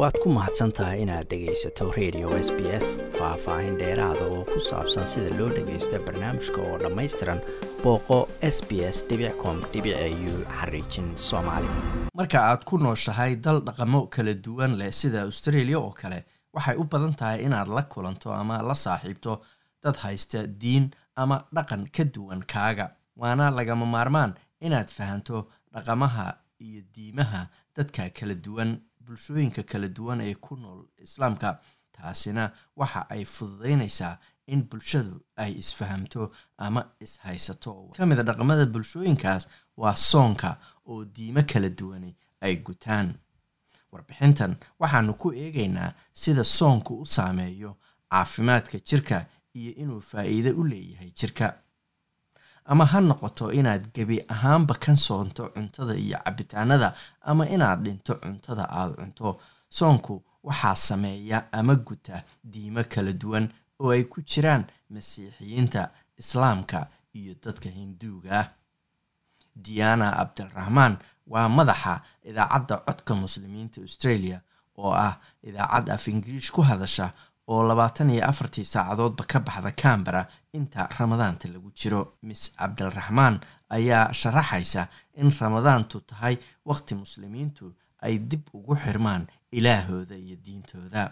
waad ku mahadsan tahay inaad dhegaysato radio s b s faah-faahin dheeraada oo ku saabsan sida loo dhagaysto barnaamijka oo dhammaystiran booqo s b s com u xariijin soomaali. Marka aad ku nooshahay dal dhaqamo kala duwan leh sida australia oo kale waxay u badan tahay inaad la kulanto ama la saaxiibto dad haysta diin ama dhaqan ka duwan kaaga. Waana lagama maarmaan inaad fahanto dhaqamaha iyo diimaha dadka kala duwan bulshooyinka kala duwan ee ku nool islaamka taasina waxa ay fududeynaysaa in bulshadu ay isfahamto ama ishaysato. Ka mid a dhaqamada bulshooyinkaas waa soonka oo diimo kala duwani ay gutaan. Warbixintan waxaanu ku eegaynaa sida soonku u saameeyo caafimaadka jirka iyo inuu faa'iido u leeyahay jirka ama ha noqoto inaad gebi ahaanba ka soonto cuntada iyo cabitaanada ama inaad dhinto cuntada aada cunto. Soonku waxaa sameeya ama guta diimo kala duwan oo ay ku jiraan masiixiyiinta islaamka iyo dadka hinduuga. Ah diana cabdiraxmaan waa madaxa idaacadda codka muslimiinta australia oo ah idaacad af ingiriish ku hadasha oo labaatan iyo afartii saacadoodba ka baxda cambara inta ramadaanta lagu jiro. Miss cabdiraxmaan ayaa sharaxaysa in ramadaantu tahay waqti muslimiintu ay dib ugu xirmaan ilaahooda iyo diintooda.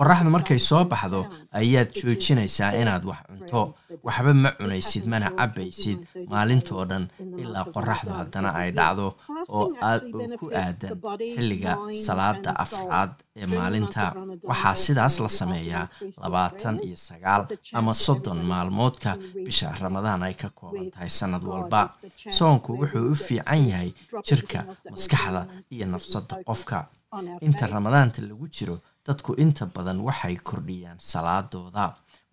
Qoraxdu markay soo baxdo ayaad joojinaysaa inaad wax cunto waxba ma cunaysid mana cabaysid maalintoo dhan ilaa qoraxdu haddana ay dhacdo oo aad oo ku aadan xilliga salaada afraad ee maalinta. Waxaa sidaas la sameeyaa labaatan iyo sagaal ama soddon maalmoodka bisha ramadaan ay ka kooban tahay sanad walba. Soonku wuxuu u fiican yahay jirka maskaxda iyo nafsadda qofka. Inta ramadaanta lagu jiro dadku inta badan waxay kordhiyaan salaadooda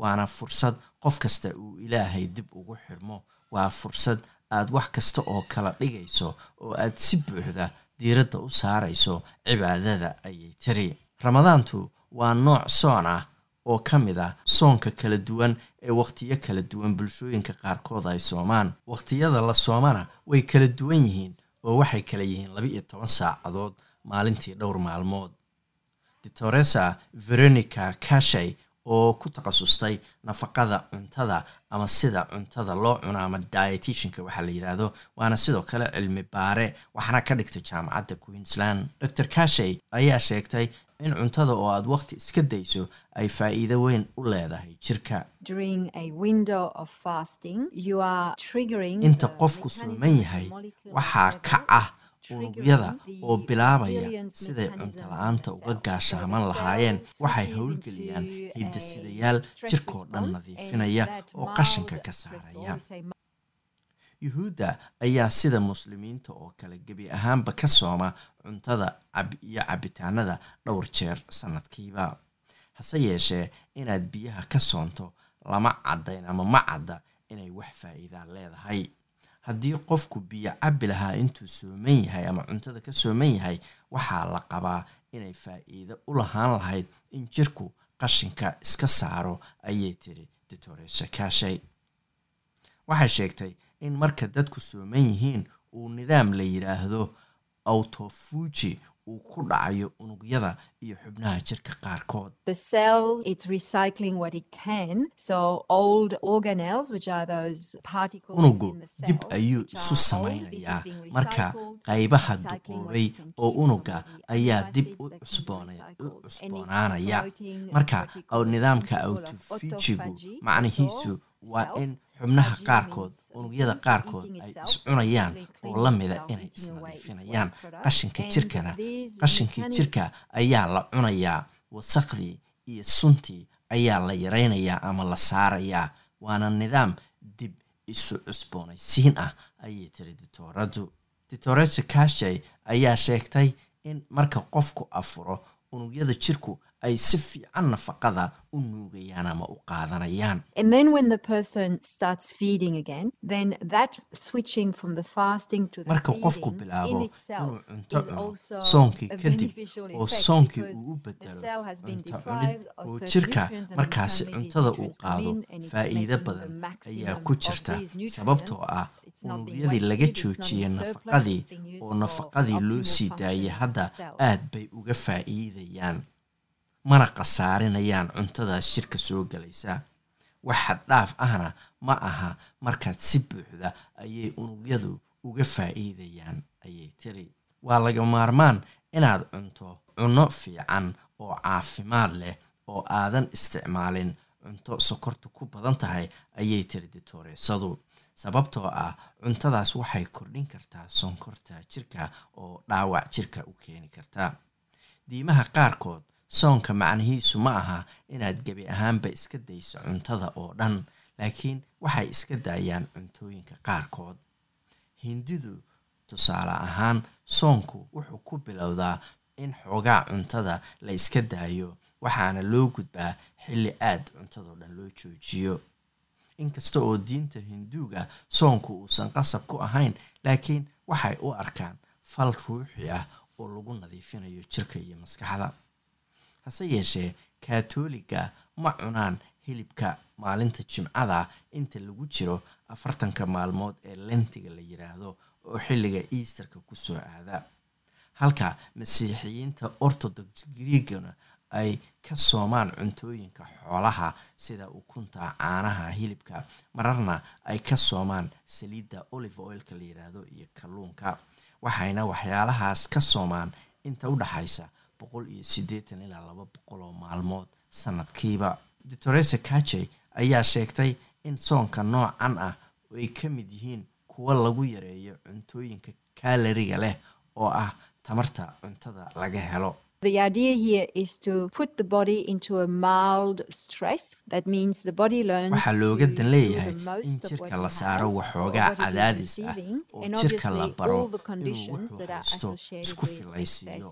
waana fursad qof kasta uu ilaahay dib ugu xirmo waa fursad aad wax kasta oo kala dhigayso oo aad si buuxda diiradda u saarayso cibaadada ayay tiri. Ramadaantu waa nooc soon ah oo ka mid ah soonka kala duwan ee wakhtiyo kala duwan bulshooyinka qaarkood ay soomaan. Wakhtiyada la soomana way kala duwan yihiin oo waxay kala yihiin laba iyo toban saacadood maalintii dhowr maalmood. Doctoresa veronica kashay oo ku takhasustay nafaqada cuntada ama sida cuntada loo cuno ama dietitionka waxaa la yidhaahdo waana sidoo kale cilmi baare waxaana ka dhigtay jaamacadda queensland. Dor kashay ayaa sheegtay in cuntada oo aad waqti iska dayso ay faa'iido weyn u leedahay jirka. Inta qofku sooman yahay waxaa kac ah unugyada oo bilaabaya siday cunto la'aanta uga gaashaaman lahaayeen. waxay howlgeliyaan hidasidayaal jirkoo dhan nadiifinaya oo qashinka ka saaraya. yuhuudda ayaa sida muslimiinta oo kale gebi ahaanba ka sooma cuntada iyo cabitaanada dhowr jeer sanadkiiba. Hase yeeshee inaad biyaha ka soonto lama caddayn ama ma cadda inay wax faa'iidaa leedahay haddii qofku biyo cabbi lahaa intuu sooman yahay ama cuntada ka sooman yahay waxaa la qabaa inay faa'iido u lahaan lahayd in jirku qashinka iska saaro ayay tiri doctoresa kashay waxay sheegtay in marka dadku sooman yihiin uu nidaam la yidhaahdo autofuji uu ku dhacayo unugyada iyo xubnaha jirka qaarkood. Unugu dib ayuu isu samaynayaa. marka qaybaha duqoobay oo unuga ayaa dib u cusboonaanaya marka nidaamka autofujigu macnihiisu waa in xubnaha qaarkood unugyada qaarkood ay iscunayaan oo la mida inay isnadiifinayaan qashinka jirkana qashinkii jirka ayaa la cunayaa wasaqdii iyo suntii ayaa la yaraynayaa ama la saarayaa waana nidaam dib isu cusboonaysiin ah ayay tiri dictoradu dictoresa kashay ayaa sheegtay in marka qofku afuro unugyada jirku ay si fiican nafaqada u nuugayaan ama u qaadanayaan. And then when the person starts feeding again, then that switching from the fasting to the marka qofku bilaabo inuu cunto cuno soonkii kadib oo soonkii uu u bedelo cunto cunid oo jirka markaasi cuntada uu qaado faa'iido badan ayaa ku jirta sababtoo ah unugyadii laga joojiyey surplus, nafaqadii oo nafaqadii loo sii daayay hadda aad bay uga faa'iidayaan mana khasaarinayaan cuntadaas jirka soo galaysa. Wax xad dhaaf ahna ma aha markaad si buuxda ayay unugyadu uga faa'iidayaan ayay tiri. Waa laga maarmaan inaad cunto cunno fiican oo caafimaad leh oo aadan isticmaalin. Cunto sokorta ku badan tahay ayay tiri ditoreesadu. Sababtoo ah cuntadaas waxay kordhin kartaa sonkorta jirka oo dhaawac jirka u keeni karta. Diimaha qaarkood soonka macnihiisu ma aha inaad gebi ahaanba iska dayso cuntada oo dhan laakiin waxay iska daayaan cuntooyinka qaarkood. Hindidu tusaale ahaan soonku wuxuu ku bilowdaa in xoogaa cuntada la iska daayo waxaana loo gudbaa xilli aad cuntadoo dhan loo joojiyo. Inkasta oo diinta hinduuga soonku uusan qasab ku ahayn laakiin waxay u arkaan fal ruuxi ah oo lagu nadiifinayo jirka iyo maskaxda hase yeeshee kaatooliga ma cunaan hilibka maalinta jimcada inta lagu jiro afartanka maalmood ee lentiga la yiraahdo oo xilliga easterka ku soo aada. Halka masiixiyiinta orthodox griigana ay ka soomaan cuntooyinka xoolaha sida ukunta caanaha hilibka mararna ay ka soomaan saliidda olive oilka la yiraahdo iyo kalluunka. Waxayna waxyaalahaas ka soomaan inta u dhaxaysa boqol iyo siddeetan ilaa laba boqol oo maalmood sanadkiiba. Doctoresa kajey ayaa sheegtay in soonka noocan ah ay ka mid yihiin kuwa lagu yareeyo cuntooyinka kaalariga leh oo ah tamarta cuntada laga helo The idea here is to put the body into a mild stress. That means the body learns waxaa looga dan leeyahay in of jirka la saaro waxoogaa cadaadis ah oo jirka la baro inuu wuxuu haysto isku filaysiiyo.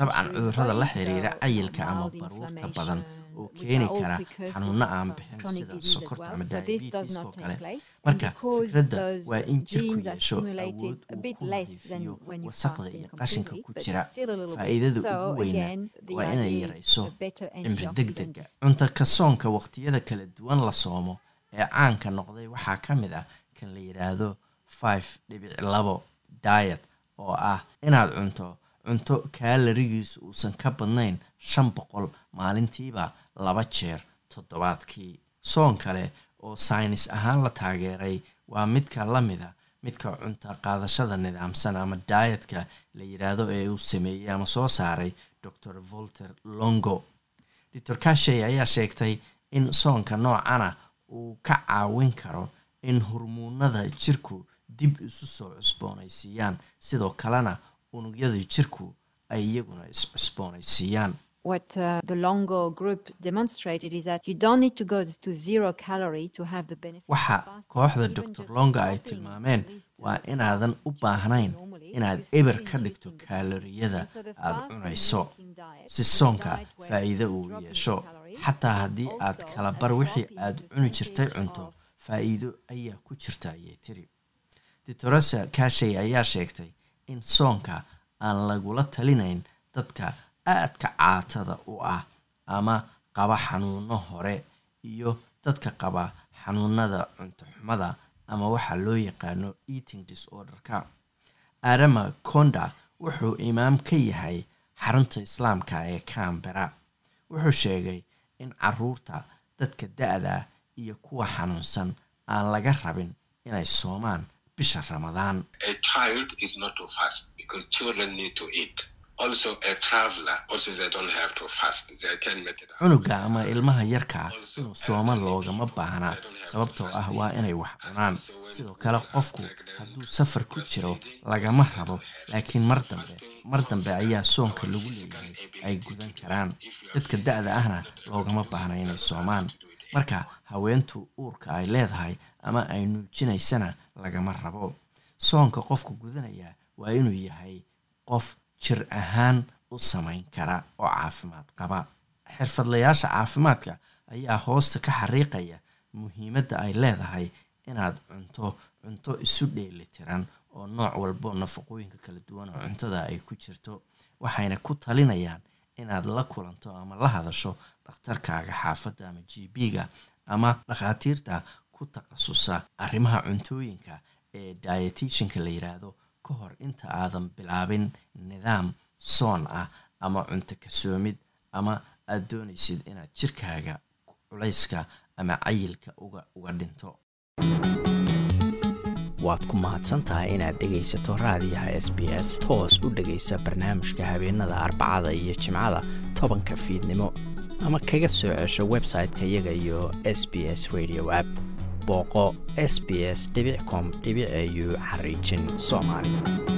dabcan cudurrada la xiriira cayilka ama baruurta badan which keeni are all kara precursors xanuuno aan bixin sida sokorta ama So this does diabetes oo not take kale marka fikradda waa in jirku yeesho awood uu ku nadiifiyo wasaqda iyo qashinka ku jira faa'iidada ugu weyna waa inay yarayso cimri degdega cunto ka soonka waqtiyada kala duwan la soomo ee caanka noqday waxaa ka mid ah kan la yidhaahdo five dhibic labo diet oo ah inaad cunto cunto kaalarigiisu uusan ka badnayn shan boqol maalintiiba laba jeer toddobaadkii. Soon kale oo saynis ahaan la taageeray waa midka la mida midka cunto qaadashada nidaamsan ama dietka la yidhaahdo ee uu sameeyey ama soo saaray dor volter longo. Doctor kashey ayaa sheegtay in soonka noocana uu ka caawin karo in hormuunada jirku dib isu soo cusboonaysiiyaan sidoo kalena unugyada jirku ay iyaguna is-cusboonaysiiyaan What uh, the Longo group demonstrated is that you don't need to go to zero calorie to have the benefit. waxa kooxda just longa ay tilmaameen waa to inaadan u baahnayn inaad eber ka dhigto kaaloriyada the aad cunayso si soonka faa'iido uu yeesho xataa haddii aad kala bar wixii aad cuni jirtay cunto faa'iido ayaa ku jirta ayay tiri ditoresa kashey ayaa sheegtay in soonka aan lagula talinayn dadka aadka caatada u ah ama qaba xanuuno hore iyo dadka qaba xanuunada cunto xumada ama waxaa loo yaqaano eating disorderka. Adama konda wuxuu imaam ka yahay xarunta islaamka ee cambera wuxuu sheegay in carruurta dadka da-da iyo kuwa xanuunsan aan laga rabin inay soomaan bisha ramadaan cunuga ama ilmaha yarkaa inuu sooma loogama baahna. sababtoo ah waa inay wax cunaan. Sidoo kale qofku hadduu safar ku jiro lagama rabo. laakiin mar dambe mar dambe ayaa soonka lagu leeyahay ay gudan karaan. Dadka da-da ahna loogama baahna inay soomaan. marka haweentu uurka ay leedahay ama ay nuujinaysana lagama rabo. Soonka qofka gudanaya waa inuu yahay qof jir ahaan u samayn kara oo caafimaad qaba. Xirfadlayaasha caafimaadka ayaa hoosta ka xariiqaya muhiimadda ay leedahay inaad cunto cunto isu dheeli tiran oo nooc walbo nafaqooyinka kala duwan oo cuntada ay ku jirto. Waxayna ku talinayaan inaad la kulanto ama la hadasho dhakhtarkaaga xaafadda ama g b-ga ama dhakhaatiirta ku takhasusa arrimaha cuntooyinka ee dietitianka la yiraahdo ka hor inta aadan bilaabin nidaam soon ah ama cunto kasoomid ama aada doonaysid inaad jirkaaga culayska ama cayilka uga dhinto. Waad ku mahadsantahay inaad dhegaysato raadiyaha s b s toos u dhegaysa barnaamijka habeenada arbacada iyo jimcada tobanka fiidnimo ama kaga soo cesho website-ka iyaga iyo s b s radio app booqo s b s com au xariijin soomaali